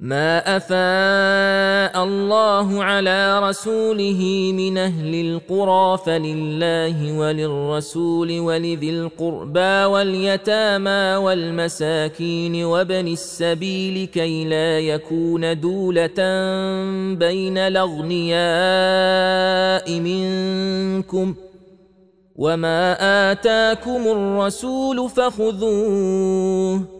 ما افاء الله على رسوله من أهل القرى فلله وللرسول ولذي القربى واليتامى والمساكين وابن السبيل كي لا يكون دوله بين الاغنياء منكم وما اتاكم الرسول فخذوه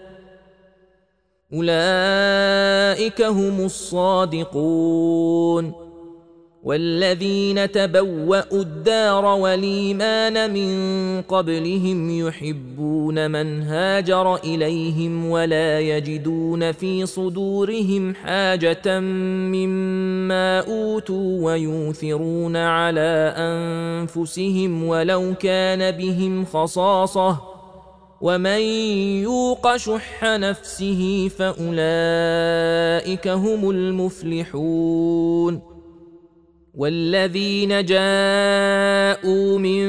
أولئك هم الصادقون والذين تبوأوا الدار والإيمان من قبلهم يحبون من هاجر إليهم ولا يجدون في صدورهم حاجة مما أوتوا ويؤثرون على أنفسهم ولو كان بهم خصاصة ومن يوق شح نفسه فاولئك هم المفلحون والذين جاءوا من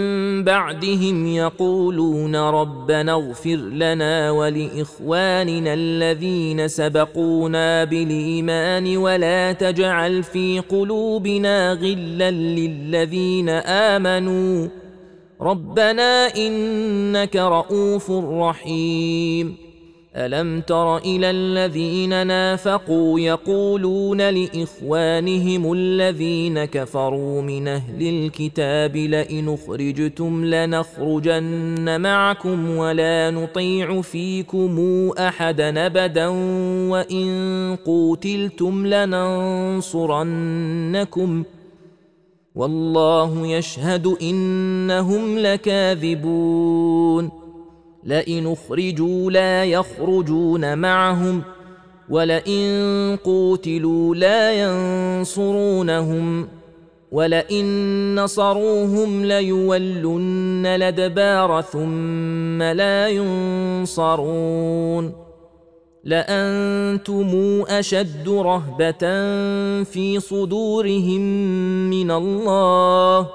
بعدهم يقولون ربنا اغفر لنا ولاخواننا الذين سبقونا بالايمان ولا تجعل في قلوبنا غلا للذين امنوا ربنا إنك رؤوف رحيم. ألم تر إلى الذين نافقوا يقولون لإخوانهم الذين كفروا من أهل الكتاب لئن أخرجتم لنخرجن معكم ولا نطيع فيكم أحدا أبدا وإن قوتلتم لننصرنكم والله يشهد إنهم لكاذبون. لئن أخرجوا لا يخرجون معهم ولئن قوتلوا لا ينصرونهم ولئن نصروهم ليولن الأدبار ثم لا ينصرون. لأنتم أشد رهبة في صدورهم من الله.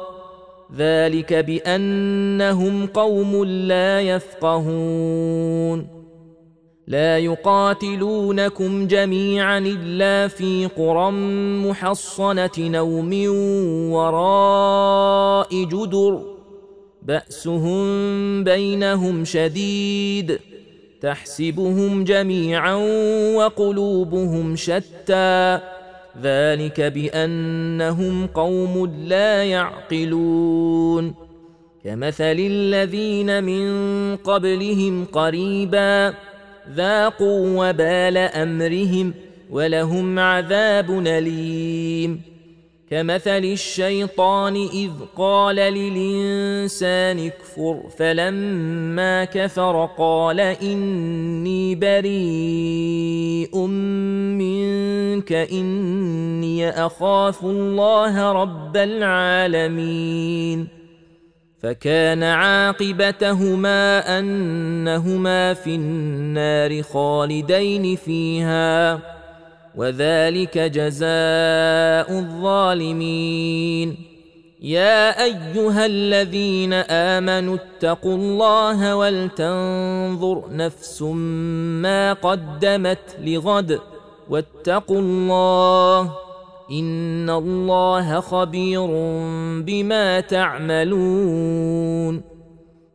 ذلك بأنهم قوم لا يفقهون. لا يقاتلونكم جميعا إلا في قرى محصنة أو من وراء جدر. بأسهم بينهم شديد. تحسبهم جميعا وقلوبهم شتى. ذلك بأنهم قوم لا يعقلون. كمثل الذين من قبلهم قريبا ذاقوا وبال أمرهم ولهم عذاب أليم. كمثل الشيطان إذ قال للإنسان اكفر فلما كفر قال إني بريء منك إني أخاف الله رب العالمين. فكان عاقبتهما أنهما في النار خالدين فيها. وذلك جزاء الظالمين. يا أيها الذين آمنوا اتقوا الله ولتنظر نفس ما قدمت لغد واتقوا الله إن الله خبير بما تعملون.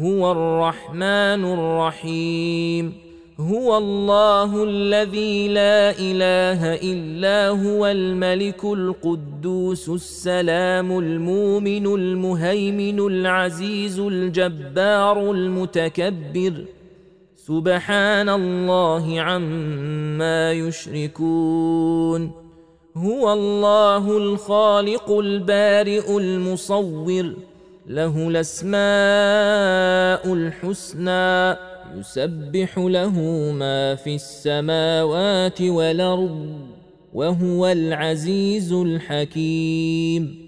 هو الرحمن الرحيم. هو الله الذي لا إله إلا هو الملك القدوس السلام المؤمن المهيمن العزيز الجبار المتكبر. سبحان الله عما يشركون. هو الله الخالق البارئ المصور. له الأسماء الحسنى يسبح له ما في السماوات والأرض وهو العزيز الحكيم.